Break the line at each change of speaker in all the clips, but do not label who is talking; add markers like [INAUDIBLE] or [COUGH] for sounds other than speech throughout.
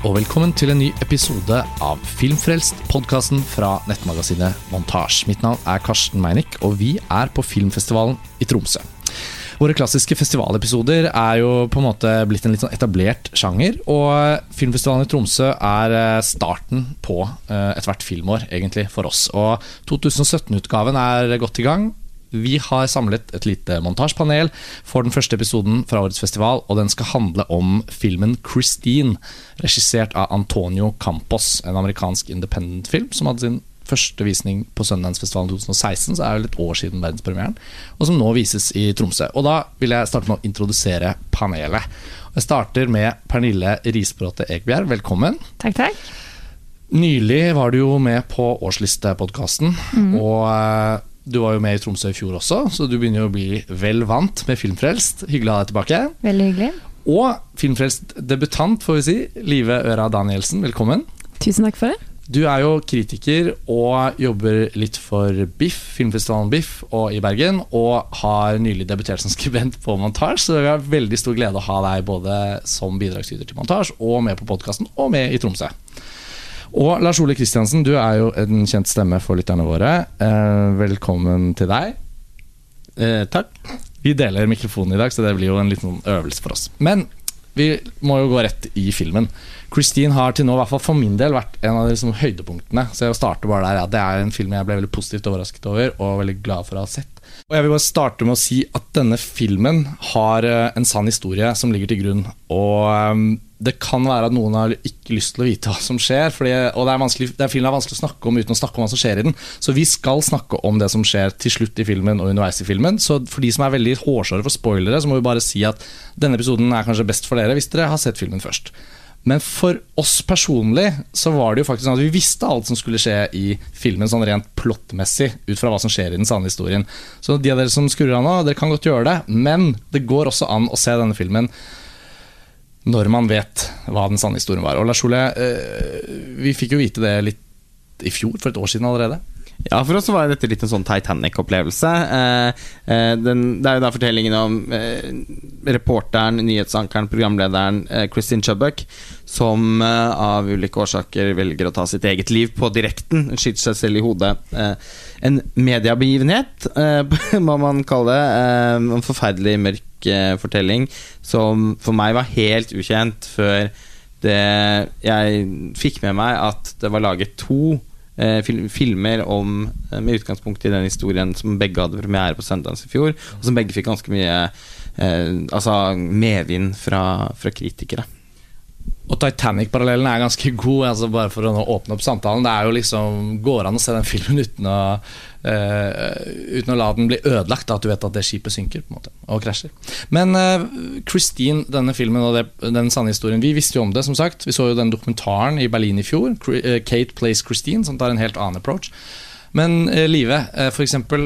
og velkommen til en ny episode av Filmfrelst, podkasten fra nettmagasinet Montasj. Mitt navn er Karsten Meinick, og vi er på filmfestivalen i Tromsø. Våre klassiske festivalepisoder er jo på en måte blitt en litt sånn etablert sjanger. Og Filmfestivalen i Tromsø er eh, starten på eh, ethvert filmår, egentlig, for oss. Og 2017-utgaven er godt i gang. Vi har samlet et lite montasjepanel for den første episoden fra årets festival, og den skal handle om filmen 'Christine', regissert av Antonio Campos, en amerikansk independent-film som hadde sin første visning på Sundance-festivalen 2016, så er det litt år siden verdenspremieren, og som nå vises i Tromsø. Og da vil jeg starte med å introdusere panelet. Jeg starter med Pernille Risbråte Egbjerg, velkommen.
Takk, takk.
Nylig var du jo med på Årslistepodkasten, mm. og eh, du var jo med i Tromsø i fjor også, så du begynner jo å bli vel vant med Filmfrelst. Hyggelig å ha deg tilbake.
Veldig hyggelig.
Og Filmfrelst debutant, får vi si. Live Øra Danielsen, velkommen.
Tusen takk for det.
Du er jo kritiker og jobber litt for BIFF, filmfestivalen BIFF og i Bergen, og har nylig debutert som skribent på Montasj, så det er veldig stor glede å ha deg både som bidragsyter til Montasj og med på podkasten, og med i Tromsø. Og Lars Ole Kristiansen, du er jo en kjent stemme for lytterne våre. Eh, velkommen til deg.
Eh, takk.
Vi deler mikrofonen i dag, så det blir jo en liten øvelse for oss. Men vi må jo gå rett i filmen. Christine har til nå, i hvert fall for min del, vært en av de liksom, høydepunktene. Så jeg starter bare der, ja, Det er en film jeg ble veldig positivt overrasket over, og veldig glad for å ha sett. Og jeg vil bare starte med å si at denne filmen har eh, en sann historie som ligger til grunn. Og um, det kan være at noen har ikke lyst til å vite hva som skjer. Fordi, og det er, det er filmen er vanskelig å snakke om uten å snakke om hva som skjer i den. Så vi skal snakke om det som skjer til slutt i filmen og underveis i filmen. Så for de som er veldig hårsåre for spoilere, så må vi bare si at denne episoden er kanskje best for dere hvis dere har sett filmen først. Men for oss personlig så var det jo faktisk sånn at vi visste alt som skulle skje i filmen, sånn rent plottmessig, ut fra hva som skjer i den sanne historien. Så de av dere som skrur av nå, dere kan godt gjøre det, men det går også an å se denne filmen når man vet hva den sanne historien var. Og Lars Ole, eh, vi fikk jo vite det litt i fjor, for et år siden allerede.
Ja, for oss var dette litt en sånn Titanic-opplevelse. Eh, eh, det er jo da fortellingen om reporteren, nyhetsankeren, programlederen eh, Kristin Chubbuck, som av ulike årsaker velger å ta sitt eget liv på direkten. Skyter seg selv i hodet. en mediebegivenhet, [LAUGHS] må man kalle det. en forferdelig mørk fortelling som for meg var helt ukjent før det, jeg fikk med meg at det var laget to eh, filmer om, eh, med utgangspunkt i den historien som begge hadde premiere på Sundance i fjor, og som begge fikk ganske mye eh, altså medvind fra, fra kritikere.
Og Titanic-parallellen er ganske god, altså bare for å åpne opp samtalen. Det er jo liksom, Går an å se den filmen uten å, uh, uten å la den bli ødelagt, da, at du vet at det skipet synker på en måte, og krasjer. Men uh, Christine, denne filmen og det, den sanne historien, vi visste jo om det, som sagt. Vi så jo den dokumentaren i Berlin i fjor, uh, Kate Plays Christine, som tar en helt annen approach. Men Live, for eksempel,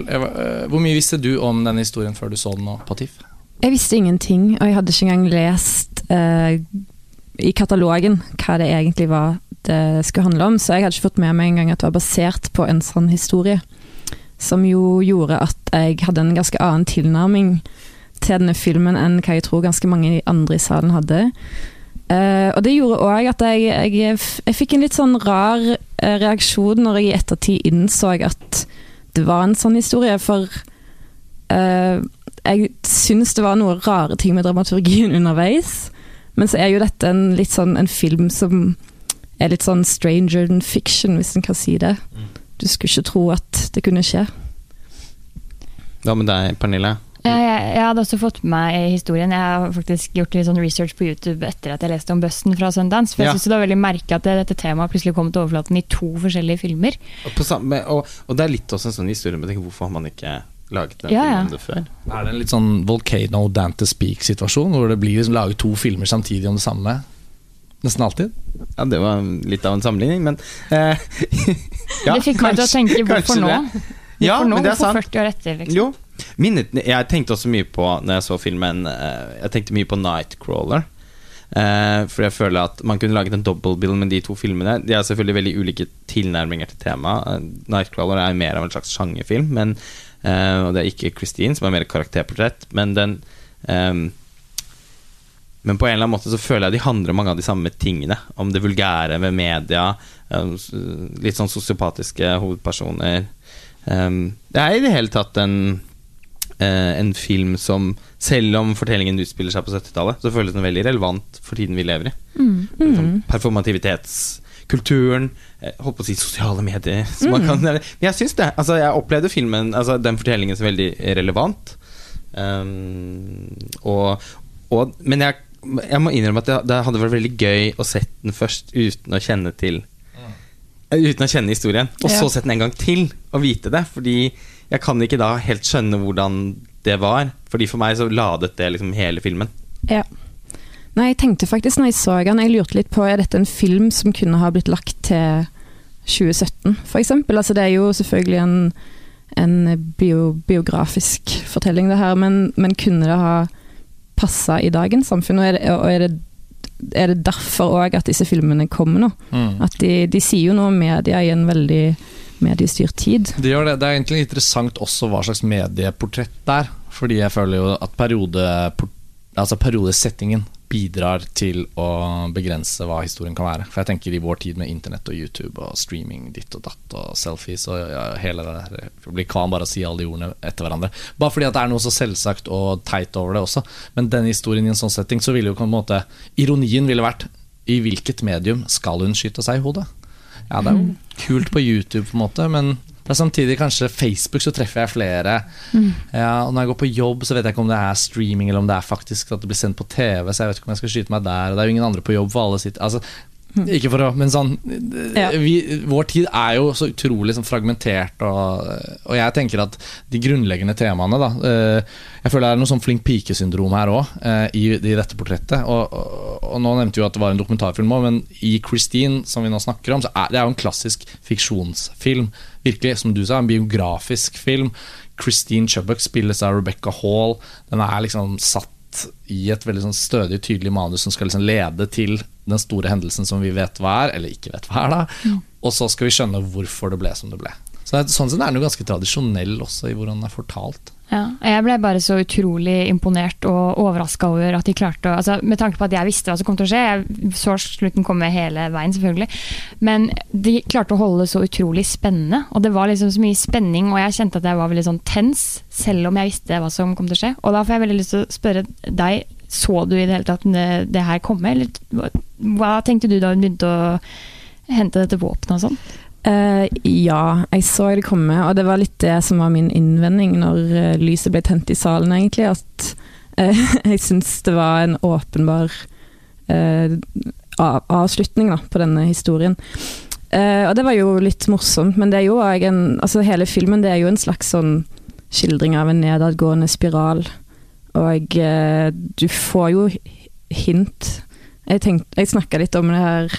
hvor mye visste du om denne historien før du så den nå på TIFF?
Jeg visste ingenting, og jeg hadde ikke engang lest i katalogen hva det egentlig var det skulle handle om, så jeg hadde ikke fått med meg engang at det var basert på en sånn historie. Som jo gjorde at jeg hadde en ganske annen tilnærming til denne filmen enn hva jeg tror ganske mange andre i salen hadde. Uh, og det gjorde òg at jeg, jeg, jeg, fikk en litt sånn rar uh, reaksjon når jeg i ettertid innså at det var en sånn historie, for uh, jeg syns det var noe rare ting med dramaturgien [LAUGHS] underveis. Men så er jo dette en, litt sånn en film som er litt sånn stranger than fiction, hvis en kan si det. Mm. Du skulle ikke tro at det kunne skje.
Hva med deg, Pernille?
Jeg, jeg, hadde også fått med meg historien. Jeg har faktisk gjort litt sånn research på YouTube etter at jeg leste om Busten fra Sundance. For jeg ja. synes det var veldig merkelig at dette temaet plutselig kom til overflaten i to forskjellige filmer.
Og, samme, og, og det er litt også en sånn historie, men hvorfor har man ikke laget den ja, filmen ja. før.
Er det en litt sånn Volcano Dante Speak-situasjon, hvor det blir liksom laget to filmer samtidig om det samme? Nesten alltid?
Ja, det var litt av en sammenligning, men eh, [LAUGHS]
ja, Det fikk meg til å tenke hvorfor nå?
Ja,
nå?
Hvorfor
40 år etter? Liksom?
Jo, Minnet, jeg tenkte også mye på Når jeg så filmen eh, Jeg tenkte mye på Nightcrawler. Uh, for jeg føler at man kunne laget en double bill med de to filmene. De er selvfølgelig veldig ulike tilnærminger til temaet. Uh, Nightcrawler er mer av en slags sjangerfilm, men Uh, og det er ikke Christine, som er mer karakterportrett, men den um, Men på en eller annen måte så føler jeg de handler om mange av de samme tingene. Om det vulgære ved media, um, litt sånn sosiopatiske hovedpersoner. Um, det er i det hele tatt en, uh, en film som, selv om fortellingen utspiller seg på 70-tallet, så føles den veldig relevant for tiden vi lever i. Sånn Performativitetskulturen, eh, holdt på å si sosiale medier. [LAUGHS] mm. man kan, men jeg syns det. Altså, jeg opplevde filmen, altså, den fortellingen som veldig relevant. Um, og, og, men jeg, jeg må innrømme at det, det hadde vært veldig gøy å sett den først uten å kjenne til eh, Uten å kjenne historien, og så sett den en gang til og vite det. Fordi jeg kan ikke da helt skjønne hvordan det var. Fordi for meg så ladet det liksom hele filmen.
Ja. Nei, jeg tenkte faktisk når jeg så den, jeg lurte litt på er dette en film som kunne ha blitt lagt til 2017, for eksempel. Altså, det er jo selvfølgelig en, en bio, biografisk fortelling, det her, men, men kunne det ha passa i dagens samfunn? Og er det, og er det, er det derfor òg at disse filmene kommer nå?
Mm.
At de, de sier jo noe om media i en veldig mediestyrt tid.
Det, gjør det. det er egentlig interessant også hva slags medieportrett det er. Fordi jeg føler jo at periode, altså periodesettingen bidrar til å begrense hva historien kan være. For jeg tenker i vår tid med internett og YouTube og streaming ditt og datt og selfies og ja, hele det der vi blir kan bare å si alle de ordene etter hverandre. Bare fordi at det er noe så selvsagt og teit over det også. Men denne historien i en sånn setting, så ville jo på en måte Ironien ville vært i hvilket medium skal hun skyte seg i hodet? Ja, det er jo kult på YouTube, på en måte, men det er samtidig kanskje Facebook, så treffer jeg flere. Ja, og når jeg går på jobb, så vet jeg ikke om det er streaming eller om det er faktisk at det blir sendt på TV, så jeg vet ikke om jeg skal skyte meg der. Og det er jo ingen andre på jobb, for alle sitter Altså, ikke for å Men sånn
Ja.
vi, Vår tid er jo så utrolig sånn fragmentert, og, og jeg tenker at de grunnleggende temaene, da eh, Jeg føler det er noe sånn flink pike-syndrom her òg, i, i dette portrettet. Og, og, og nå nevnte vi jo at det var en dokumentarfilm òg, men i Christine, som vi nå snakker om, så er det er jo en klassisk fiksjonsfilm. Virkelig, som du sa, en biografisk film. Christine Chubbuck spilles av Rebecca Hall. Den er liksom satt i et veldig sånn stødig, tydelig manus som skal liksom lede til den store hendelsen som vi vet hva er, eller ikke vet hva er, da. Og så skal vi skjønne hvorfor det ble som det ble. Så Sånn sett er den jo ganske tradisjonell også i hvordan den er fortalt.
Ja, jeg ble bare så utrolig imponert og overraska over at de klarte å altså, Med tanke på at jeg visste hva som kom til å skje, jeg så slutten komme hele veien, selvfølgelig. Men de klarte å holde det så utrolig spennende. Og det var liksom så mye spenning, og jeg kjente at jeg var veldig sånn tens, selv om jeg visste hva som kom til å skje. Og da får jeg veldig lyst til å spørre deg, så du i det hele tatt det, her komme? Eller hva tenkte du da hun begynte å hente dette våpenet og sånn?
Eh, ja, jeg så det komme, og det var litt det som var min innvending når eh, lyset ble tent i salen, egentlig. At uh, [LAUGHS] jeg syns det var en åpenbar av, avslutning da, på denne historien. Uh, og det var jo litt morsomt, men det er jo en Altså, hele filmen det er jo en slags sånn skildring av en nedadgående spiral. Og uh, du får jo hint Jeg, tenkte- jeg snakka litt om det her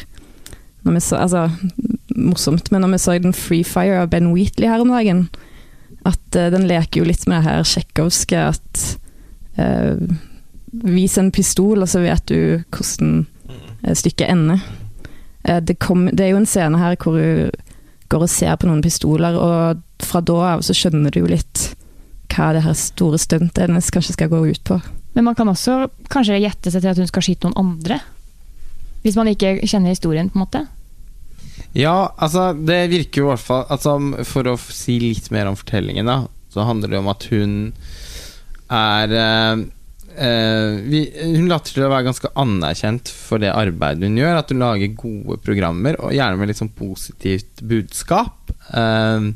når vi så, altså, morsomt, men når vi så den Free Fire av Ben Wheatley her om dagen, at uh, den leker jo litt med det her tsjekkovske at uh, Vis en pistol, og så vet du hvordan uh, stykket ender. Eh, det, kom, det er jo en scene her hvor du går og ser på noen pistoler, og fra da av så skjønner du jo litt hva det her store stuntet hennes kanskje skal gå ut på.
Men man kan også kanskje gjette seg til at hun skal skyte noen andre? Hvis man ikke kjenner historien, på en måte?
Ja, altså det virker jo i hvert fall altså, For å si litt mer om fortellingen, da, så handler det om at hun er eh, eh, vi, Hun later til å være ganske anerkjent for det arbeidet hun gjør. At hun lager gode programmer, og gjerne med litt sånn positivt budskap. Eh,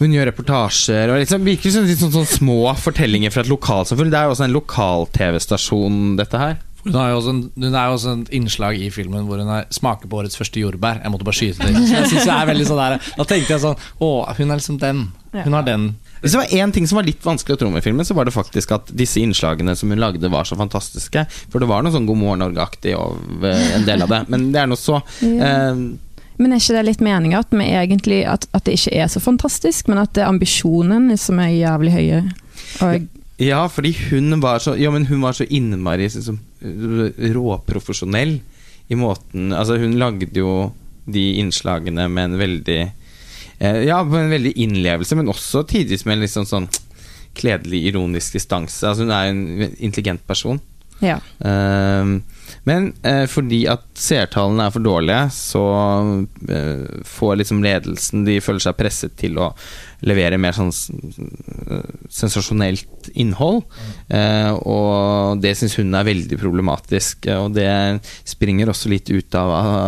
hun gjør reportasjer og liksom, virker som sånn, sånn, sånn små fortellinger fra et lokalsamfunn. Det er jo også en lokal-TV-stasjon, dette her.
Hun, har jo også en, hun er jo også en innslag i filmen hvor hun er, smaker på årets første jordbær. Jeg måtte bare skyte det. [LAUGHS] Jeg synes jeg er veldig sånn der, Da tenkte jeg sånn Å, hun er liksom den. Hun har den.
Hvis det var én ting som var litt vanskelig å tro med filmen, så var det faktisk at disse innslagene som hun lagde, var så fantastiske. For det var noe sånn God morgen Norge-aktig over en del av det. [LAUGHS] Men det er nå så.
Ja.
Eh,
Men er ikke det litt meninga at, at, at det ikke er så fantastisk, men at det er ambisjonen som er jævlig høye? Og
ja, fordi hun var så Ja, men hun var så innmari sånn, råprofesjonell i måten Altså, hun lagde jo de innslagene med en veldig eh, Ja, med en veldig innlevelse, men også tidvis med en sånn, sånn kledelig ironisk distanse. Altså, hun er en intelligent person.
Ja.
Ehm, men eh, fordi at seertallene er for dårlige, så eh, får liksom ledelsen De føler seg presset til å levere mer sånn eh, sensasjonelt innhold. Eh, og det syns hun er veldig problematisk. Og det springer også litt ut av, av,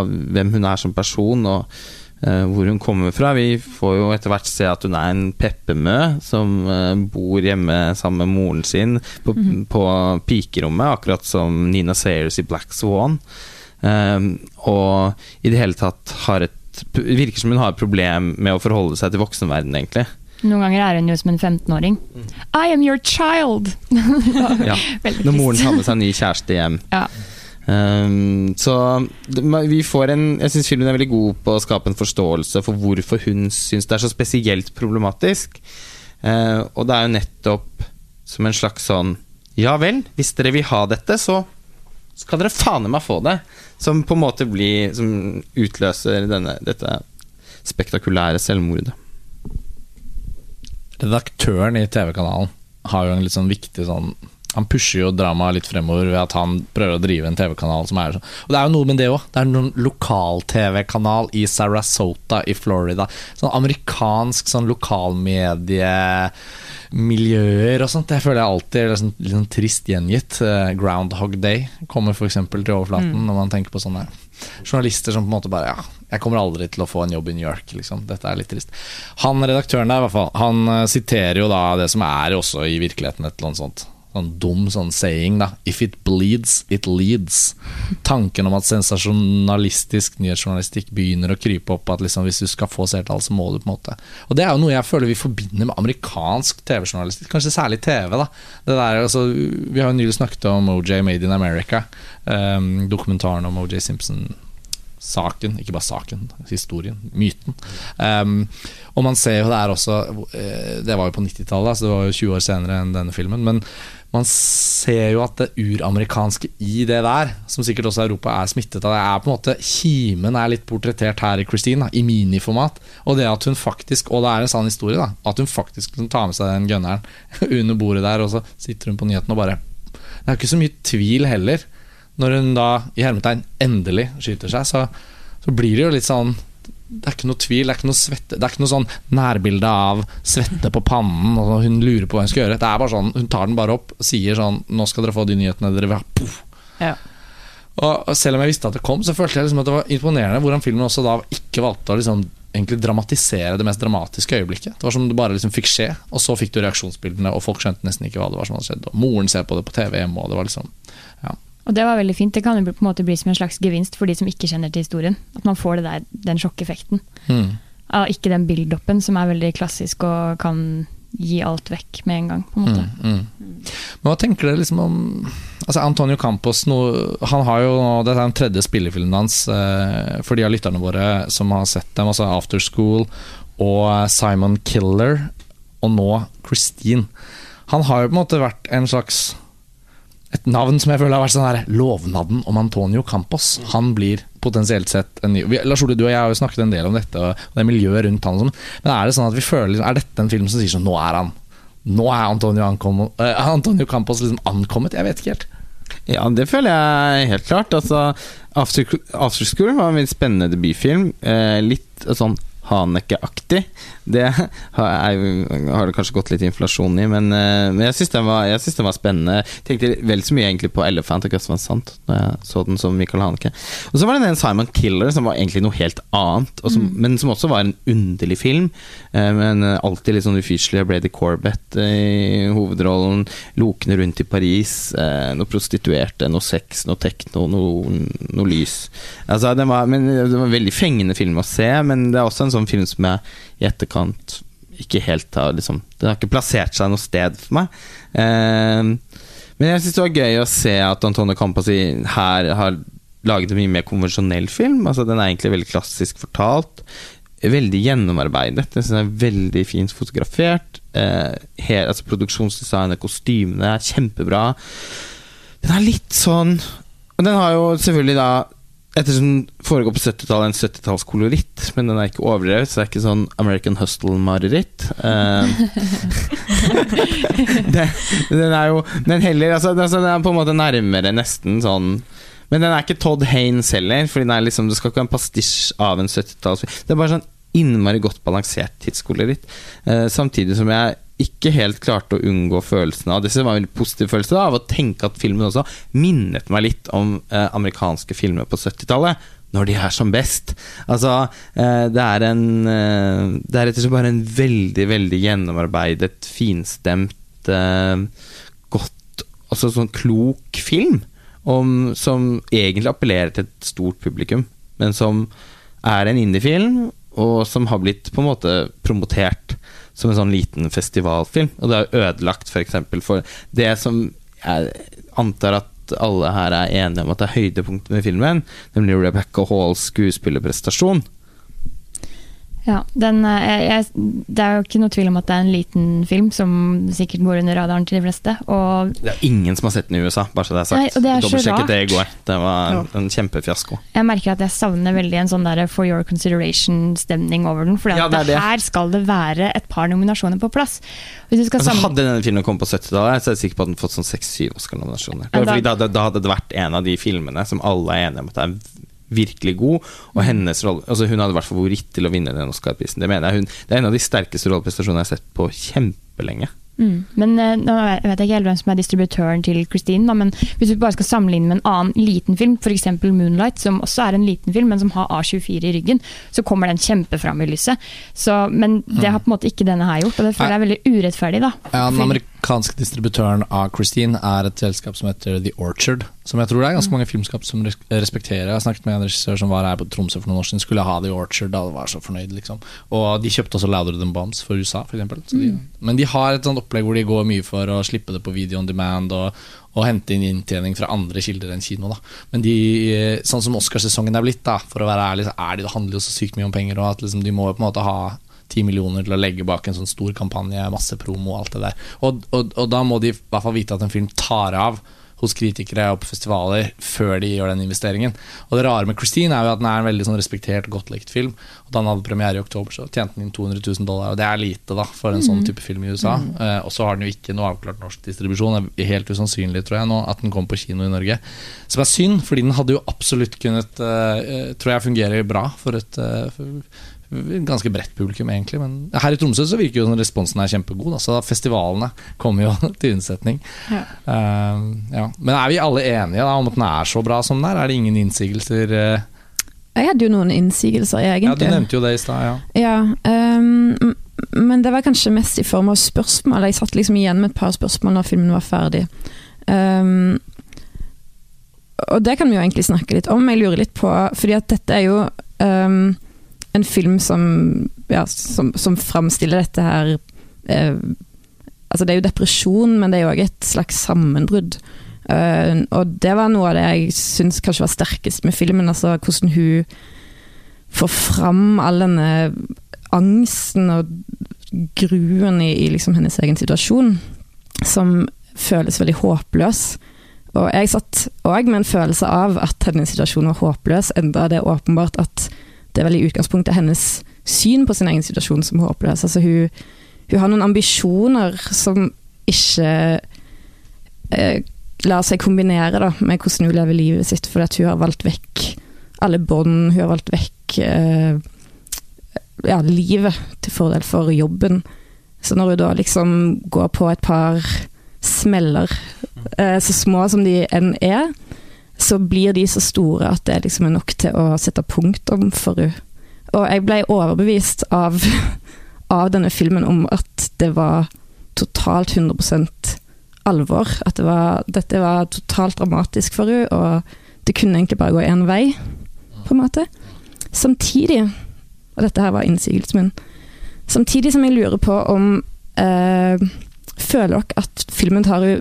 av hvem hun er som person. Og hvor hun kommer fra. Vi får jo etter hvert se at hun er en peppemø som eh, bor hjemme sammen med moren sin på, på pikerommet, akkurat som Nina Sayers i Black Swan. Um, og i det hele tatt har et Virker som hun har et problem med å forholde seg til voksenverdenen, egentlig.
Noen ganger er hun jo som en 15-åring. I am your child! [LAUGHS]
Ja. Når moren tar med seg en ny kjæreste hjem.
Ja.
Um, så vi får en Jeg syns filmen er veldig god på å skape en forståelse for hvorfor hun syns det er så spesielt problematisk. Uh, og det er jo nettopp som en slags sånn Ja vel, hvis dere vil ha dette, så skal dere faen meg få det. Som på en måte blir Som utløser denne, dette spektakulære selvmordet.
Redaktøren i TV-kanalen har jo en litt sånn viktig sånn Han pusher jo dramaet litt fremover ved at han prøver å drive en TV-kanal som er sånn Og det er jo noe med det òg. Det er noen lokal-TV-kanal i Sarasota i Florida. Sånn amerikansk sånn lokalmediemiljøer og sånt. Det føler jeg alltid er liksom, litt sånn trist gjengitt. Eh, Groundhog Day kommer f.eks. til overflaten når man tenker på sånne journalister som på en måte bare Ja, jeg kommer aldri til å få en jobb i New York, liksom. Dette er litt trist. Han redaktøren der, i hvert fall, han eh, siterer jo da det som er også i virkeligheten et eller annet sånt. Sånn dum sånn saying, da. If it bleeds, it leads. Tanken om at sensasjonalistisk nyhetsjournalistikk begynner å krype opp. At liksom hvis du skal få seertall, så må du på en måte Og det er jo noe jeg føler vi forbinder med amerikansk TV-journalistikk. Kanskje særlig TV, da. Der, altså, vi har jo nylig snakket om OJ Made in America. Um, dokumentaren om OJ Simpson saken, ikke bare saken, historien, myten. Um, og man ser jo det er også eh, Det var jo på 90-tallet, så det var jo 20 år senere enn denne filmen. Men man ser jo at det uramerikanske i det der, som sikkert også Europa er smittet av, det er på en måte Kimen er litt portrettert her i Christine, i miniformat. Og det at hun faktisk, og det er en sann historie, da, at hun faktisk kan ta med seg den gunneren [LAUGHS] under bordet der, og så sitter hun på nyheten og bare Det er jo ikke så mye tvil heller. Når hun da i hermetegn endelig skyter seg, så, så blir det jo litt sånn det er ikke noe tvil, det er ikke noe svette Det er ikke noe sånn nærbilde av svette på pannen, og hun lurer på hva hun skal gjøre. Det er bare sånn, Hun tar den bare opp og sier sånn Nå skal dere få de nyhetene dere vil ha. Puff.
Ja.
Og og selv om jeg visste at det kom, så følte jeg liksom at det var imponerende hvordan filmen også da ikke valgte å liksom egentlig dramatisere det mest dramatiske øyeblikket. Det var som det bare liksom fikk skje, og så fikk du reaksjonsbildene, og folk skjønte nesten ikke hva det var som hadde skjedd. Og moren ser på det på TV hjemme, og det var liksom ja.
Og det var veldig fint. Det kan jo på en måte bli som en slags gevinst for de som ikke kjenner til historien. At man får det der, den sjokkeffekten.
Mm.
Av ikke den build-upen som er veldig klassisk og kan gi alt vekk med en gang. på en måte.
Mm, mm. Men hva tenker dere liksom om Altså Antonio Campos no, Han har jo Dette er den tredje spillefilmen hans eh, for de av lytterne våre som har sett dem. Altså After School og Simon Killer, og nå Christine. Han har jo på en måte vært en slags et navn som jeg føler har vært sånn her Lovnaden om Antonio Campos. Han blir potensielt sett en ny Lars Ole, du og jeg har jo snakket en del om dette og det miljøet rundt han. sånn. Men er det sånn at vi føler liksom, Er dette en film som sier sånn Nå er han Nå er Antonio, ankom, uh, Antonio Campos liksom ankommet? Jeg vet ikke helt.
Ja, det føler jeg helt klart. Altså, After, After School var en spennende debutfilm. Eh, litt sånn Haneke-aktig. Det har, jeg, har det kanskje gått litt inflasjon i, men, eh, men jeg syns den, den var spennende. Jeg tenkte vel så mye egentlig på Elephant og Gus Van Sant da jeg så den som Michael Haneke. Og så var det den Simon Killer, som var egentlig noe helt annet, som, men som også var en underlig film. Eh, men eh, alltid litt sånn ufyselig. Brady Corbett i hovedrollen. Lokene rundt i Paris. Noe prostituerte, noe sex, noe tekno, noe, noe lys. Altså, det, var, men det var en veldig fengende film å se, men det er også en sånn film som jeg i etterkant ikke helt har liksom Den har ikke plassert seg noe sted for meg. Eh, men jeg syns det var gøy å se at Antone Campasi her har laget en mye mer konvensjonell film. Altså Den er egentlig veldig klassisk fortalt. Veldig gjennomarbeidet. Jeg synes den er Veldig fint fotografert. Eh, her, altså Produksjonsdesignet, kostymene er kjempebra. Den er litt sånn Og den har jo selvfølgelig da Ettersom den foregår på 70-tallet, en 70-tallskoloritt, men den er ikke overdrevet, så det er ikke sånn American Hustle-mareritt. Eh, [LAUGHS] den er jo Den heller altså, altså, Den er på en måte nærmere nesten sånn Men den er ikke Todd Haynes heller, Fordi den er liksom, det skal ikke være en pastisj av en 70-tallsfilm. Det er bare sånn innmari godt balansert tidskoloritt. Eh, samtidig som jeg ikke helt klarte å unngå følelsen av Det var en positiv følelse da, av å tenke at filmen også minnet meg litt om eh, amerikanske filmer på 70-tallet. Når de er som best. Altså, eh, det er en eh, Det er rett og slett bare en veldig, veldig gjennomarbeidet, finstemt, eh, godt Altså sånn klok film. Om, som egentlig appellerer til et stort publikum, men som er en indiefilm, og som har blitt på en måte promotert som en sånn liten festivalfilm. Og det er ødelagt f.eks. For, for det som jeg antar at alle her er enige om at det er høydepunktet med filmen, nemlig Rebecca Halls skuespillerprestasjon.
Ja, den, eh, jeg, jeg, Det er jo ikke noe tvil om at det er en liten film som sikkert går under radaren til de fleste. Og
Det er ingen som har sett den i USA, bare så det er sagt.
Nei, og det er så rart.
det i går. Det var
Ja.
en kjempefiasko.
jeg merker at jeg savner veldig en sånn der for your consideration-stemning over den. For
Ja, er
her skal det være et par nominasjoner på plass. Hvis du skal
Altså,
sammen-
hadde denne filmen kommet på 70-tallet, så er jeg sikker på at den fått sånn seks-syv Oscar-nominasjoner.
Da,
da, da hadde det vært en av de filmene som alle er enige om at det er virkelig god, og hennes rolle Altså Hun hadde vært favoritt til å vinne den Oscar-prisen. Det mener jeg hun Det er en av de sterkeste rolleprestasjonene jeg har sett på kjempelenge.
Mm. Men eh, nå vet jeg ikke helt hvem som er distributøren til Christine, da, men hvis vi bare skal sammenligne med en annen liten film, f.eks. Moonlight, som også er en liten film, men som har A24 i ryggen, så kommer den kjempefram i lyset. Så, men det har på en måte ikke denne her gjort, og det føler jeg er veldig urettferdig. da.
Ja, Den amerikanske distributøren av Christine er et selskap som heter The Orchard. Som jeg tror det er ganske mange filmskap som respekterer. Jeg har snakket med en regissør som var her på Tromsø for noen år siden. Skulle ha The Orchard, da var så fornøyd, liksom. Og de kjøpte også Louder Than Bombs for USA, for eksempel. Men de har et sånt opplegg hvor de går mye for å slippe det på video on demand og, og hente inn inntjening fra andre kilder enn kino. da Men de, eh, sånn som Oscarsesongen er blitt, da for å være ærlig, så er de, det handler jo så sykt mye om penger. Og at liksom, de må på en måte ha ti millioner til å legge bak en sånn stor kampanje, masse promo og alt det der. Og, og, og da må de i hvert fall vite at en film tar av hos kritikere og på festivaler før de gjør den investeringen. Og det rare med Christine er jo at den er en veldig sånn respektert, godt likt film. Og da den hadde premiere i oktober, så tjente den inn 200 000 dollar, og det er lite da for en sånn type film i USA. Eh, og så har den jo ikke noe avklart norsk distribusjon. Det er helt usannsynlig, tror jeg, nå at den kom på kino i Norge. Som er synd, fordi den hadde jo absolutt kunnet, uh, tror jeg, fungere bra for et uh, for, ganske bredt publikum, egentlig. Men her i Tromsø så virker jo responsen er kjempegod. Altså, festivalene kommer jo [LAUGHS] til unnsetning.
Ja.
Uh, ja. Men er vi alle enige da, om at den er så bra som den er? Er det ingen innsigelser? eh?
Jeg hadde jo noen innsigelser, egentlig.
Ja, Du nevnte jo det i stad. Ja.
Ja, um, men det var kanskje mest i form av spørsmål. Jeg satt liksom igjen med et par spørsmål når filmen var ferdig. Um, og det kan vi jo egentlig snakke litt om. Jeg lurer litt på Fordi at dette er jo ehm, en film som, ja, som, som framstiller dette her eh, Altså det er jo depresjon, men det er jo òg et slags sammenbrudd. Eh, og det var noe av det jeg syns kanskje var sterkest med filmen. Altså hvordan hun får fram all denne angsten og gruen i, i liksom hennes egen situasjon, som føles veldig håpløs. Og jeg satt òg med en følelse av at hennes situasjon var håpløs, enda det er åpenbart at det er vel i utgangspunktet hennes syn på sin egen situasjon som håpløs. Altså hun, hun har noen ambisjoner som ikke eh, lar seg kombinere da, med hvordan hun lever livet sitt, fordi at hun har valgt vekk alle bånd, hun har valgt vekk eh, ja, livet til fordel for jobben. Så når hun da liksom går på et par smeller, eh, så små som de enn er, så blir de så store at det liksom er nok til å sette punktum for henne. Og jeg ble overbevist av, [LAUGHS] av denne filmen om at det var totalt 100% alvor. At det var, dette var totalt dramatisk for henne, og det kunne egentlig bare gå én vei, på en måte. Samtidig, og dette her var innsigelsen min, samtidig som jeg lurer på om eh, Føler dere at filmen tar henne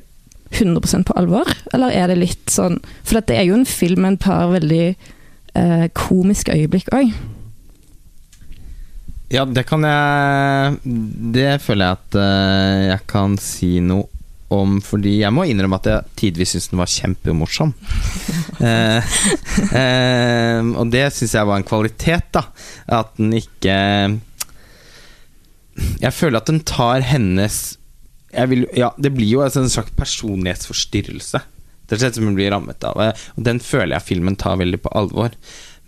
100% på alvor, eller er det litt sånn For det er jo en film med et par veldig eh, komiske øyeblikk òg.
Ja, det kan jeg Det føler jeg at eh, jeg kan si noe om, fordi jeg må innrømme at jeg tidvis syntes den var kjempemorsom. [LAUGHS] eh, eh, og det syns jeg var en kvalitet, da. At den ikke Jeg føler at den tar hennes vil, Ja, det blir jo altså en slags personlighetsforstyrrelse. Det er som hun blir rammet av. eh, Og den føler jeg filmen tar veldig på alvor.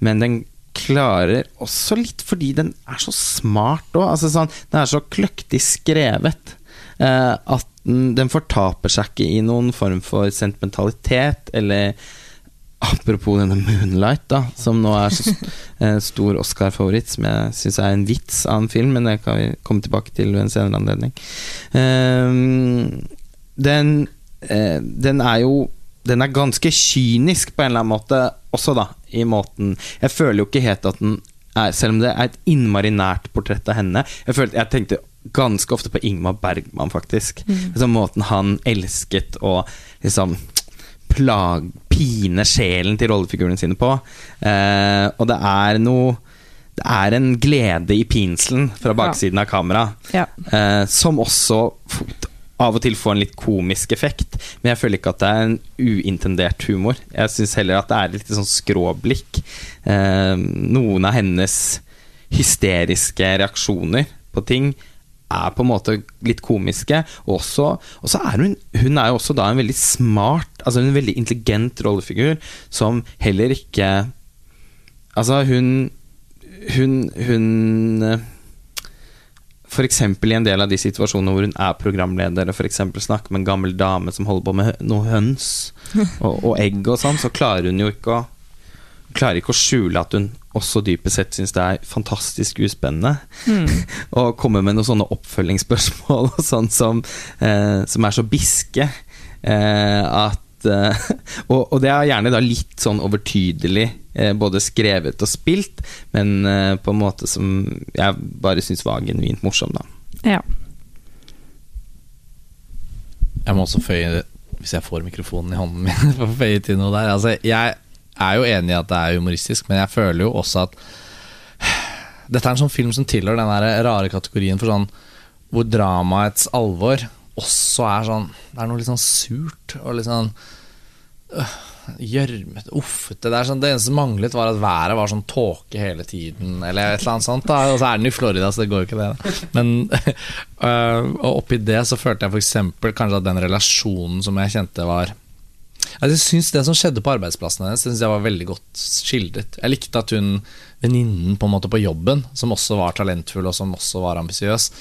Men den klarer også litt fordi den er så smart òg. Altså sånn, den er så kløktig skrevet eh, at den, den fortaper seg ikke i noen form for sentimentalitet eller Apropos denne Moonlight, da, som nå er så [LAUGHS] stor Oscar-favoritt, som jeg syns er en vits av en film, men det kan vi komme tilbake til ved en senere anledning. Ehm, den, eh, den er jo Den er ganske kynisk på en eller annen måte også, da, i måten Jeg føler jo ikke helt at den er Selv om det er et innmari nært portrett av henne Jeg, følte, jeg tenkte ganske ofte på Ingmar Bergman, faktisk. Liksom måten han elsket og liksom plag, pine sjelen til rollefigurene sine på. Eh, og det er noe Det er en glede i pinselen fra baksiden av kamera,
Ja.
eh, som også av og til får en litt komisk effekt. Men jeg føler ikke at det er en uintendert humor. Jeg syns heller at det er litt sånn skråblikk. Eh, noen av hennes hysteriske reaksjoner på ting er på en måte litt komiske. Og også, og så er hun Hun er jo også da en veldig smart, altså en veldig intelligent rollefigur, som heller ikke Altså, hun Hun, hun F.eks. i en del av de situasjonene hvor hun er programleder og eksempel snakker med en gammel dame som holder på med noe høns [LAUGHS] og, og egg og sånn, så klarer hun jo ikke å Klarer ikke å skjule at hun også dypest sett syns det er fantastisk uspennende. [LAUGHS] og kommer med noen sånne oppfølgingsspørsmål og sånn som, eh, som er så biske eh, at eh, [LAUGHS] og, og det er gjerne da litt sånn overtydelig, eh, både skrevet og spilt, men eh, på en måte som jeg bare syns var genuint morsom, da.
ja.
Jeg må også føye, hvis jeg får mikrofonen i hånden min, [LAUGHS] føye til noe der. Altså, jeg er jo enig i at det er humoristisk, men jeg føler jo også at dette er en sånn film som tilhører den der rare kategorien for sånn hvor dramaets alvor også er sånn Det er noe litt sånn surt og litt sånn øh, gjørmete, uffete. Det, sånn, det eneste som manglet, var at været var sånn tåke hele tiden, eller et eller annet sånt. Da. Og så er den i Florida, så det går jo ikke det. Da. Men [LAUGHS] øh, og oppi det så følte jeg f.eks. kanskje at den relasjonen som jeg kjente var jeg synes Det som skjedde på arbeidsplassen hennes, synes jeg var veldig godt skildret. Jeg likte at hun, venninnen på en måte på jobben, som også var talentfull og som også var ambisiøs,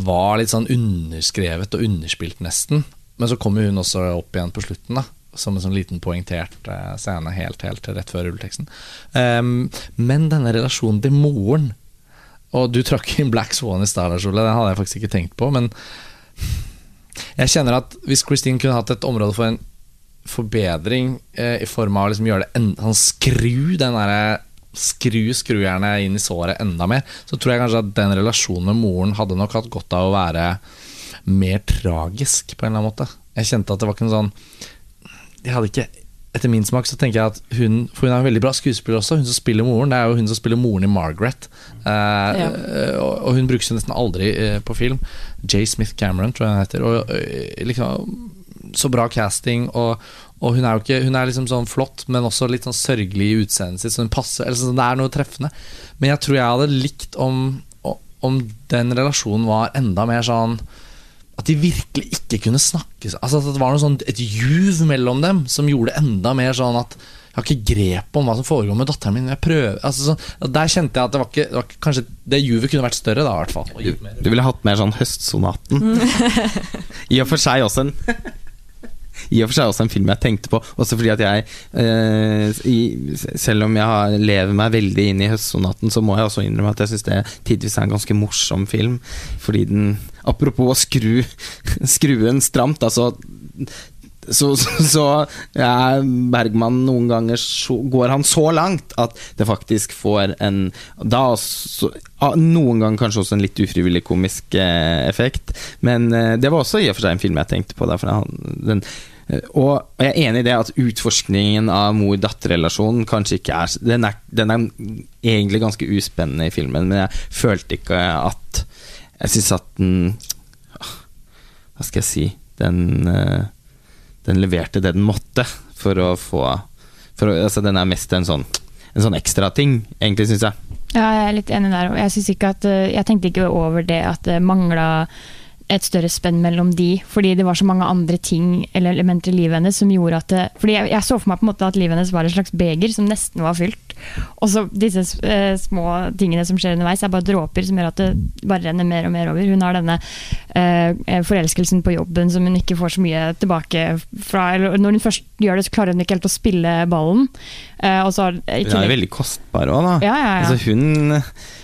var litt sånn underskrevet og underspilt nesten. Men så kommer hun også opp igjen på slutten, da. Som en sånn liten poengtert eh, scene helt, helt rett før rulleteksten. Um, men denne relasjonen til moren Og du trakk inn Black Swan i Starlight-kjole, Ole. Den hadde jeg faktisk ikke tenkt på. Men jeg kjenner at hvis Christine kunne hatt et område for en forbedring eh, i form av å liksom gjøre det en, sånn skru den derre Skru skrujernet inn i såret enda mer, så tror jeg kanskje at den relasjonen med moren hadde nok hatt godt av å være mer tragisk, på en eller annen måte. Jeg kjente at det var ikke en sånn Jeg hadde ikke Etter min smak så tenker jeg at hun For hun er en veldig bra skuespiller også, hun som spiller moren. Det er jo hun som spiller moren i Margaret. Eh,
Ja.
og, og hun brukes jo nesten aldri eh, på film. J. Smith Cameron, tror jeg hun heter. Og eh, liksom så bra casting, og, og hun er jo ikke Hun er liksom sånn flott, men også litt sånn sørgelig i utseendet sitt, så hun passer eller sånn, Det er noe treffende. Men jeg tror jeg hadde likt om, om den relasjonen var enda mer sånn at de virkelig ikke kunne snakke Altså At det var noe sånn, et juv mellom dem som gjorde det enda mer sånn at jeg har ikke grep om hva som foregår med datteren min. Jeg prøver altså sånn, Der kjente jeg at det var ikke, det var ikke Kanskje det juvet kunne vært større, da, i hvert fall.
Du, du ville hatt mer sånn Høstsonaten. I og for seg også en I og for seg også en film jeg tenkte på. Også fordi at jeg eh, i, Selv om jeg har, lever meg veldig inn i Høstsonaten, så må jeg også innrømme at jeg syns det tidvis er en ganske morsom film. Fordi den Apropos å skru [LAUGHS] skruen stramt, altså så, så, så ja, Bergman noen ganger så, går han så langt at det faktisk får en da så, Noen ganger kanskje også en litt ufrivillig komisk eh, effekt. Men eh, det var også i og for seg en film jeg tenkte på. Han, den, eh, og, og jeg er enig i det at utforskningen av mor-datter-relasjonen kanskje ikke er den, er den er egentlig ganske uspennende i filmen, men jeg følte ikke at Jeg syns at den ah, Hva skal jeg si Den eh, den leverte det den måtte for å få for å, altså Den er mest en sånn En sånn ekstra ting, egentlig, syns jeg.
Ja, jeg er litt enig der. Jeg, ikke at, eh, jeg tenkte ikke over det at det mangla et større spenn mellom de, fordi det var så mange andre ting eller elementer i livet hennes som gjorde at det, Fordi jeg, jeg så for meg på en måte at livet hennes var et slags beger som nesten var fylt. Og så disse eh, små tingene som skjer underveis, er bare dråper som gjør at det bare renner mer og mer over. Hun har denne eh, forelskelsen på jobben som hun ikke får så mye tilbake fra. Når hun først gjør det, så klarer hun ikke helt å spille ballen. Eh, og så har,
Hun er veldig kostbar òg, da.
ja, ja, ja.
Altså, hun,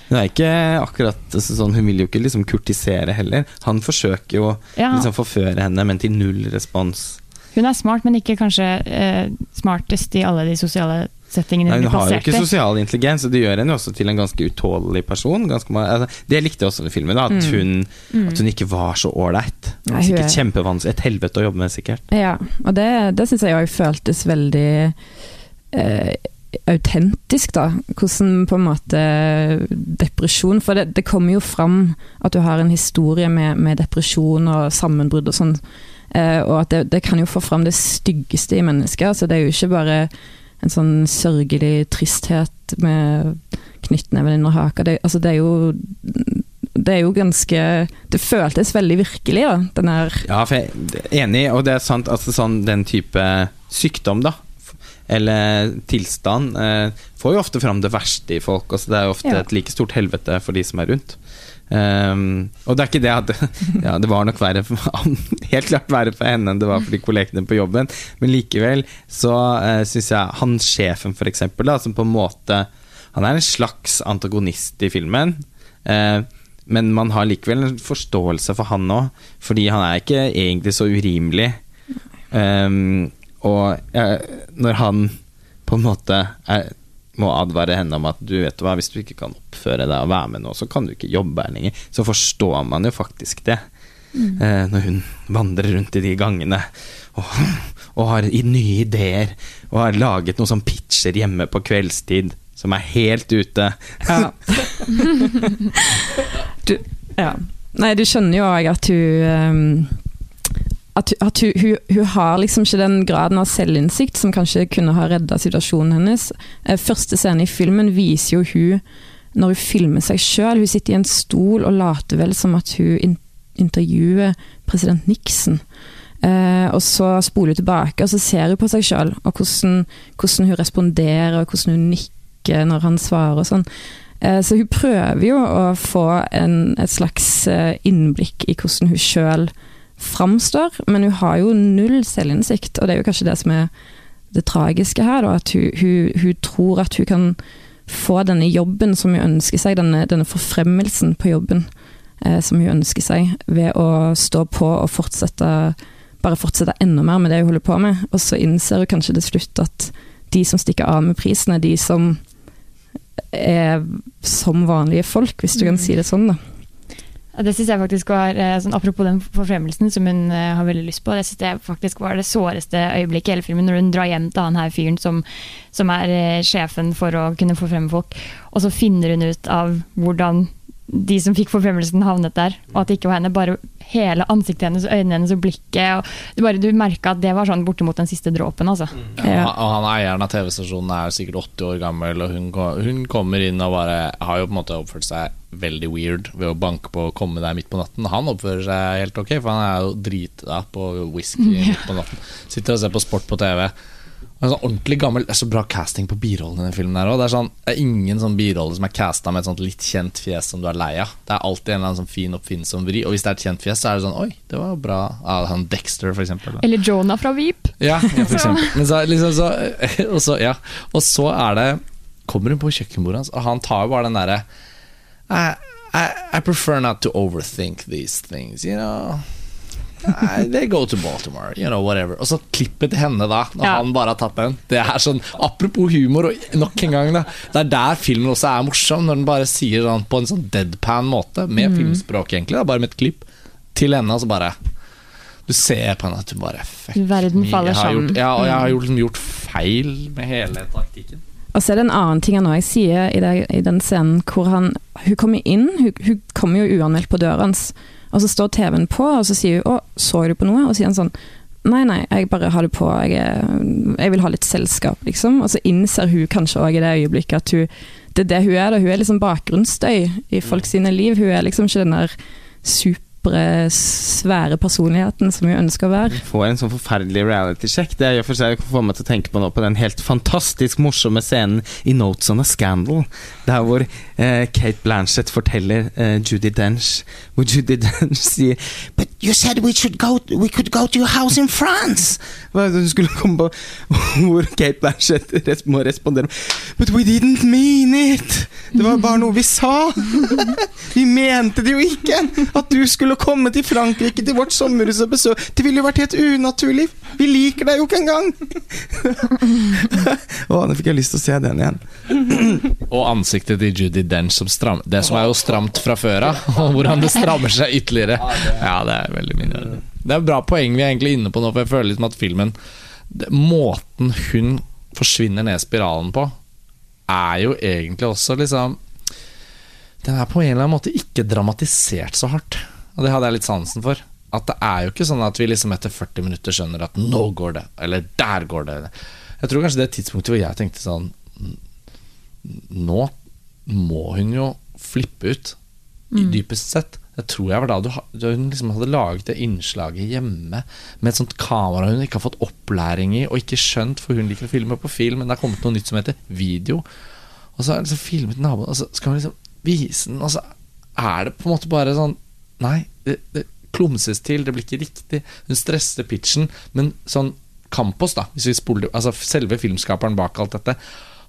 hun er ikke akkurat altså, sånn Hun vil jo ikke liksom kurtisere heller. Han forsøker jo å liksom forføre henne, men til null respons.
Hun er smart, men ikke kanskje eh, smartest i alle de sosiale settingene
Nei,
hun
har jo ikke sosial intelligens, og det gjør henne jo også til en ganske utålelig person. Ganske, altså, det likte jeg også i filmen, da, at,
Mm.
hun,
Mm.
at hun ikke var så ålreit. Sikkert
er-
kjempevanskelig. Et helvete å jobbe med, sikkert.
Ja, og det, det syns jeg òg føltes veldig eh, autentisk, da. Hvordan på en måte depresjon For det, det kommer jo fram at du har en historie med, med depresjon og sammenbrudd og sånn. Eh, og at det, det kan jo få fram det styggeste i mennesker. Altså, det er jo ikke bare en sånn sørgelig tristhet med knyttneven under haka. Det, altså, det er jo det er jo ganske Det føltes veldig virkelig, da. Den her
Ja, for jeg er enig, og det er sant. Altså, sånn, den type sykdom, da, eller tilstand, eh, får jo ofte fram det verste i folk. Altså, det er jo ofte
Ja.
et like stort helvete for de som er rundt. Um, og det er ikke det at [LAUGHS] Ja, det var nok verre for, [LAUGHS] Helt klart verre for henne enn det var for de kollegene på jobben, men likevel så uh, syns jeg han sjefen, for eksempel, da, som på en måte Han er en slags antagonist i filmen. uh, men man har likevel en forståelse for han òg, fordi han er ikke egentlig så urimelig. Um, og uh, når han på en måte er, må advare henne om at du vet hva, hvis du ikke kan oppføre deg og være med nå, så kan du ikke jobbe her lenger, så forstår man jo faktisk det. Eh, når hun vandrer rundt i de gangene og, og har nye ideer og har laget noen sånn pitcher hjemme på kveldstid som er helt ute.
Ja. [LAUGHS] du, ja. Nei, du skjønner jo òg at hun ehm, At, at hun, hun, hun har liksom ikke den graden av selvinnsikt som kanskje kunne ha redda situasjonen hennes. Eh, Første scene i filmen viser jo hun når hun filmer seg sjøl. Hun sitter i en stol og later vel som at hun in intervjuer president Nixon. Eh, og så spoler hun tilbake, og så ser hun på seg sjøl, og hvordan, hvordan hun responderer, og hvordan hun nikker når han svarer og sånn. Eh, Så hun prøver jo å få en, et slags eh, innblikk i hvordan hun sjøl framstår, men hun har jo null selvinnsikt, og det er jo kanskje det som er det tragiske her, da, at hun, hun, hun tror at hun kan få denne jobben som hun ønsker seg, denne, denne forfremmelsen på jobben eh, som hun ønsker seg, ved å stå på og fortsette bare fortsette enda mer med det hun holder på med, og så innser hun kanskje til slutt at de som stikker av med prisen, er de som er som vanlige folk, hvis du kan
Mm.
si det sånn, da.
Det synes jeg faktisk var, eh, sånn, Apropos den forfremmelsen som hun uh, har veldig lyst på, det synes jeg faktisk var det såreste øyeblikket i hele filmen. Når hun drar hjem til han her fyren som, som er uh, sjefen for å kunne forfremme folk, og så finner hun ut av hvordan de som fikk forfremmelsen, havnet der. Og at det ikke var henne. Bare hele ansiktet hennes, øynene hennes og blikket. Og du bare, du merka at det var sånn bortimot den siste dråpen, altså.
Ja.
Og han eieren av TV-stasjonen er sikkert 80 år gammel, og hun, hun kommer inn og bare har jo på en måte oppført seg veldig weird ved å banke på og komme der midt på natten. Han oppfører seg helt ok, for han er jo drita på whisky midt på natten. Sitter og ser på sport på TV. Og sånn ordentlig gammel Det er så bra casting på birollen i den filmen. her også. Det er sånn Det er ingen sånn birolle som er casta med et sånt litt kjent fjes som du er lei av. Det er alltid en eller annen sånn fin oppfinnsom vri. Og hvis det er et kjent fjes, så er det sånn Oi, det var bra. Ah, han Dexter, for eksempel. da.
Eller Jonah fra Veep.
Ja, ja for [LAUGHS] eksempel. Men så, liksom, så, [LAUGHS] og, så, ja. og så er det Kommer hun på kjøkkenbordet hans, og han tar jo bare den derre I, I, I prefer not to overthink these things, you know. I, they go to Baltimore, you know, whatever. Og så klippet til henne, da, når
Ja.
han bare har tatt den. Det er sånn, Apropos humor, og nok en gang, da. Det er der filmen også er morsom, når den bare sier sånn på en sånn deadpan måte, med filmspråk, egentlig, da, bare med et klipp, til henne, og så bare Du ser på henne at du bare fuck
Verden faller sammen.
Gjort, ja, og jeg har gjort, liksom, gjort feil med hele taktikken.
Og så er det en annen ting han òg sier i den scenen hvor han Hun kommer inn, hun, hun kommer jo uanmeldt på døra hans, og så står TV-en på, og så sier hun 'Å, så du på noe?' Og så sier han sånn Nei, nei, jeg bare har det på, jeg, jeg vil ha litt selskap, liksom. Og så innser hun kanskje òg i det øyeblikket at hun Det er det hun er, da. Hun er liksom bakgrunnsstøy i folk sine liv. Hun er liksom ikke den der knappere, svære personligheten som hun ønsker å være.
Får en sånn forferdelig reality-sjekk. Det er jo for seg får meg til å tenke på nå på den helt fantastisk morsomme scenen i Notes on a Scandal, der hvor eh, Kate Blanchett forteller eh, Judy Dench Hvor Judy Dench sier But you said we, should go, we could go to your house in France! [LAUGHS] Hvor Kate Blanchett må respondere But we didn't mean it! Det var bare noe vi sa! [LAUGHS] vi mente det jo ikke! At du skulle komme til Frankrike, til vårt sommerhus og besøke Det ville jo vært helt unaturlig! Vi liker deg jo ikke engang! [LAUGHS] Å, nå fikk jeg lyst til å se den igjen.
Og ansiktet til Judy Dench som stram Det som er jo stramt fra før av, og hvordan det strammer seg ytterligere. Ja, det er veldig mye Det er et bra poeng vi er egentlig inne på nå, for jeg føler liksom at filmen det, Måten hun forsvinner ned spiralen på, er jo egentlig også liksom Den er på en eller annen måte ikke dramatisert så hardt. Og det hadde jeg litt sansen for. At det er jo ikke sånn at vi liksom etter 40 minutter skjønner at nå går det, eller der går det. Jeg tror kanskje det tidspunktet hvor jeg tenkte sånn Nå må hun jo flippe ut, mm. dypest sett. Jeg tror jeg var da, hun liksom hadde laget det innslaget hjemme med et sånt kamera hun ikke har fått opplæring i og ikke skjønt, for hun liker å filme på film, men det har kommet noe nytt som heter video. Og så har jeg liksom filmet naboen, og så skal hun liksom vise den, og så er det på en måte bare sånn Nei, det, det klumses til, det blir ikke riktig. Hun stresser pitchen, men sånn Campos, da, spoler Altså selve filmskaperen bak alt dette,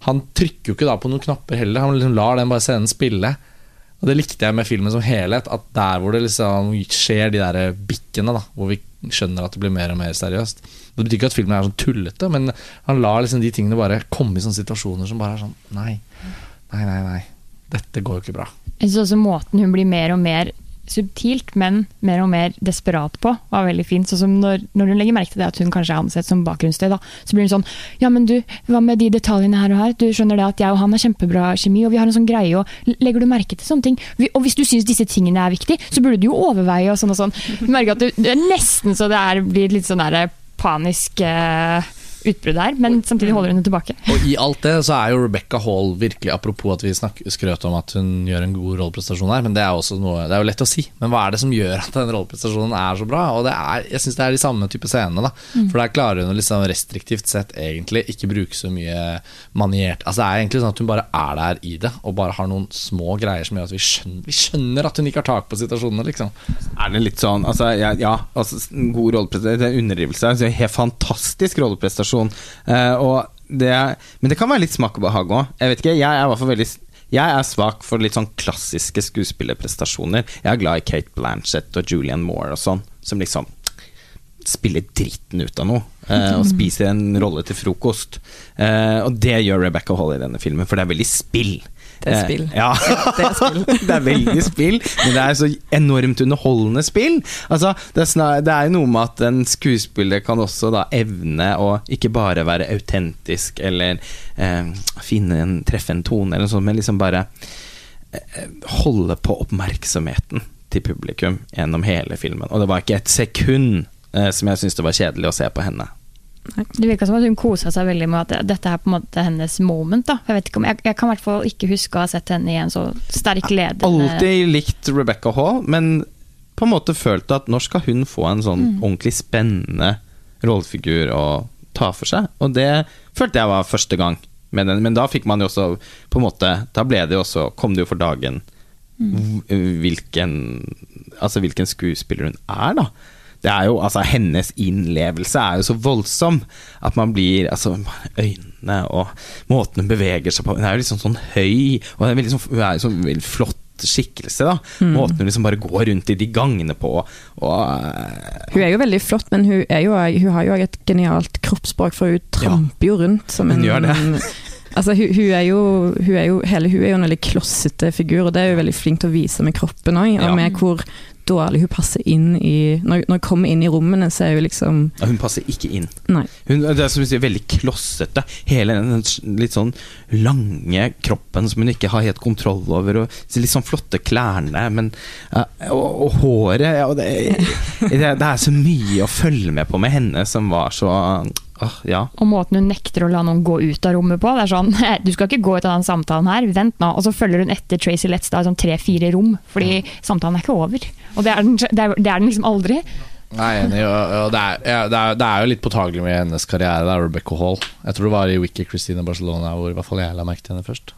han trykker jo ikke da på noen knapper heller. Han liksom lar den bare scenen spille. Og det likte jeg med filmen som helhet. At der hvor det liksom skjer de der bikkene, da hvor vi skjønner at det blir mer og mer seriøst. Det betyr ikke at filmen er sånn tullete, men han lar liksom de tingene bare komme i sånne situasjoner som bare er sånn Nei, nei, nei. nei. Dette går jo ikke bra.
Jeg synes også måten hun blir mer og mer subtilt, men mer og mer desperat på, var veldig fint. Sånn som når, når, hun legger merke til det at hun kanskje er ansett som bakgrunnssted, så blir hun sånn Ja, men du, hva med de detaljene her og her? Du skjønner det at jeg og han har kjempebra kjemi, og vi har en sånn greie, og legger du merke til sånne ting? Og hvis du syns disse tingene er viktige, så burde du jo overveie og sånn og sånn. Du merker at det, det er nesten så det er, blir litt sånn der panisk eh, utbrudd her, men samtidig holder hun det tilbake.
Og I alt det så er jo Rebecca Hall virkelig Apropos at vi snakker, skrøt om at hun gjør en god rolleprestasjon her, men det er, også noe, det er jo lett å si. Men hva er det som gjør at den rolleprestasjonen er så bra? Og det er, jeg syns det er de samme type scenene. da mm. For der klarer hun å liksom restriktivt sett egentlig ikke bruke så mye maniert Altså Det er egentlig sånn at hun bare er der i det, og bare har noen små greier som gjør at vi skjønner, vi skjønner at hun ikke har tak på situasjonene, liksom.
Er det litt sånn Altså, ja, ja altså, god rolleprestasjon, det er underdrivelse. Altså, helt fantastisk rolleprestasjon person. Uh, det, men det kan være litt smak og behag òg. Jeg vet ikke, jeg er i hvert fall veldig jeg er svak for litt sånn klassiske skuespillerprestasjoner. Jeg er glad i Kate Blanchett og Julian Moore og sånn, som liksom spiller dritten ut av noe. Uh, og [LAUGHS] spiser en rolle til frokost. Uh, og det gjør Rebecca Hall i denne filmen, for det er veldig spill. [LAUGHS]
Det er spill.
Ja, det er, spill. det er veldig spill, men det er så enormt underholdende spill. Altså, det er, snar, det er noe med at en skuespiller kan også da evne å ikke bare være autentisk eller eh, finne en, treffe en tone, eller noe sånt, men liksom bare eh, holde på oppmerksomheten til publikum gjennom hele filmen. Og det var ikke et sekund eh, som jeg syntes det var kjedelig å se på henne.
Det virka som at hun kosa seg veldig med at dette er på en måte hennes moment. da Jeg, vet ikke om, jeg, jeg kan i hvert fall ikke huske å ha sett henne i en så sterk ledende
Alltid likt Rebecca Hall, men på en måte følt at når skal hun få en sånn mm. ordentlig spennende rollefigur å ta for seg? Og det følte jeg var første gang med den, men da fikk man jo også på en måte Da ble det jo også Kom det jo for dagen mm. hvilken Altså hvilken skuespiller hun er, da det er jo, altså Hennes innlevelse er jo så voldsom at man blir altså Øynene og måten hun beveger seg på Hun er jo liksom sånn høy, og hun er, veldig, hun er jo sånn veldig flott skikkelse. da mm. Måten hun liksom bare går rundt i de gangene på. Og, uh,
hun er jo veldig flott, men hun, jo, hun har jo et genialt kroppsspråk, for hun tramper ja, jo rundt som en gjør det. [LAUGHS] Altså, hun, hun, er jo, hun, er jo, hele hun er jo en veldig klossete figur, og det er hun veldig flink til å vise med kroppen òg. Ja. Med hvor dårlig hun passer inn i Når, når hun kommer inn i rommene, så er hun liksom
ja, Hun passer ikke inn.
Nei.
Hun, det er som du sier, veldig klossete. Hele den litt sånn lange kroppen som hun ikke har helt kontroll over, og litt sånn flotte klærne, men uh, og, og, håret ja, det, det, det, er så mye å følge med på med henne som var så Åh, ja.
Og måten hun nekter å la noen gå ut av rommet på. Det er sånn, [LAUGHS] Du skal ikke gå ut av den samtalen her, vent nå. Og så følger hun etter Tracy Letts da, sånn tre-fire rom, fordi samtalen er ikke over. Og det er den, det er, det er den liksom aldri.
Nei, enig. Og, det, er, ja, det, er, det jo litt påtagelig med hennes karriere, det er Rebecca Hall. Jeg tror det var i Wiki Christina Barcelona hvor i hvert fall jeg la merke til henne først.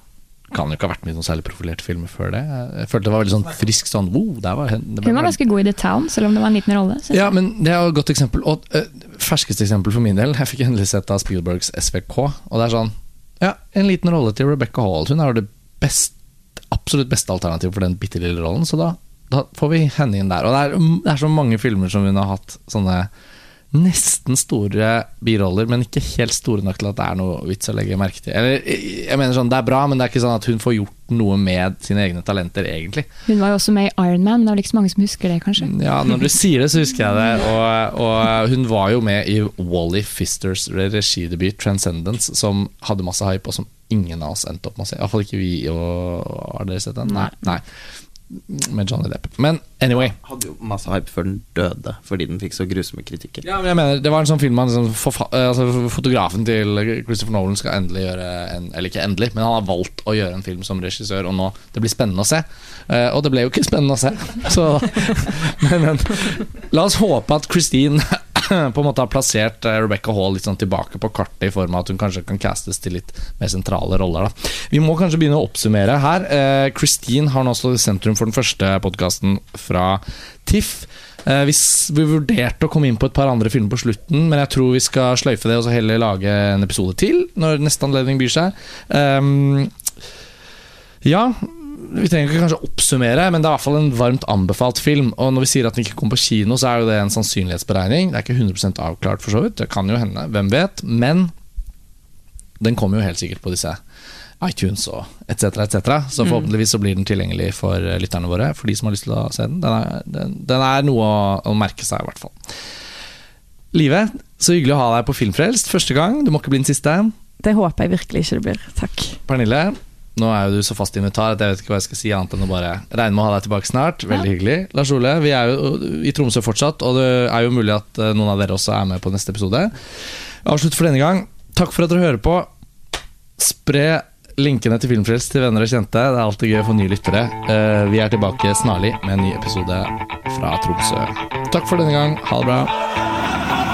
Kan jo ikke ha vært med i noen særlig profilerte filmer før det. Jeg følte det var veldig sånn frisk sånn wow, der var
Hun var ganske god i The Town, selv om det var en liten rolle.
Ja, men det er jo et godt eksempel. Og eh, ferskeste eksempel for min del. Jeg fikk endelig sett av Spielbergs SVK, og det er sånn Ja, en liten rolle til Rebecca Hall. Hun er jo det best, absolutt beste alternativet for den bitte lille rollen, så da, da får vi henne inn der. Og det er, det er så mange filmer som hun har hatt sånne nesten store biroller, men ikke helt store nok til at det er noe vits å legge merke til. Eller, jeg mener sånn, Det er bra, men det er ikke sånn at hun får gjort noe med sine egne talenter, egentlig.
Hun var jo også med i Iron Man, men det er vel ikke så mange som husker det, kanskje.
Ja, når du sier det, så husker jeg det. Og, og hun var jo med i Wally Fisters regidebut 'Transcendence', som hadde masse hype, og som ingen av oss endte opp med å se. Iallfall ikke vi. Og, har dere sett den? Nei. Nei. Med Johnny Depp. Men anyway.
Hadde jo masse hype før den døde, fordi den fikk så grusomme kritikker.
Ja, men jeg mener, Det var en sånn film man liksom, altså, Fotografen til Christopher Nolan skal endelig gjøre en Eller ikke endelig, men han har valgt å gjøre en film som regissør, og nå det blir spennende å se. Uh, og det ble jo ikke spennende å se, [LAUGHS] så [LAUGHS] Men, men la oss håpe at Christine [LAUGHS] på en måte har plassert eh, Rebecca Hall litt sånn tilbake på kartet, i form av at hun kanskje kan castes til litt mer sentrale roller. Da. Vi må kanskje begynne å oppsummere her. Eh, Christine har nå stått i sentrum for den første podkasten fra TIFF. Eh, vi, vi vurderte å komme inn på et par andre filmer på slutten, men jeg tror vi skal sløyfe det og så heller lage en episode til når neste anledning byr seg. Um, ja, vi trenger ikke kanskje oppsummere, men det er i hvert fall en varmt anbefalt film. Og når vi sier at den ikke kommer på kino, så er jo det en sannsynlighetsberegning. Det er ikke 100% avklart, for så vidt. Det kan jo hende, hvem vet. Men den kommer jo helt sikkert på disse iTunes og etc., etc. Så forhåpentligvis så blir den tilgjengelig for eh, lytterne våre, for de som har lyst til å se den. Den er, den, den er noe å, å merke seg, i hvert fall. Live, så hyggelig å ha deg på Filmfrelst første gang. Du må ikke bli den siste.
Det håper jeg virkelig ikke det blir. Takk.
Pernille, nå er jo du så fast invitar at jeg vet ikke hva jeg skal si annet enn å bare regne med å ha deg tilbake snart. Veldig hyggelig. Lars Ole, vi er jo i Tromsø fortsatt, og det er jo mulig at eh, noen av dere også er med på neste episode. Avslutt for denne gang. Takk for at dere hører på. Spre linkene til Filmfrelst til venner og kjente. Det er alltid gøy å få nye lyttere. Eh, Vi er tilbake snarlig med en ny episode fra Tromsø. Takk for denne gang. Ha det bra.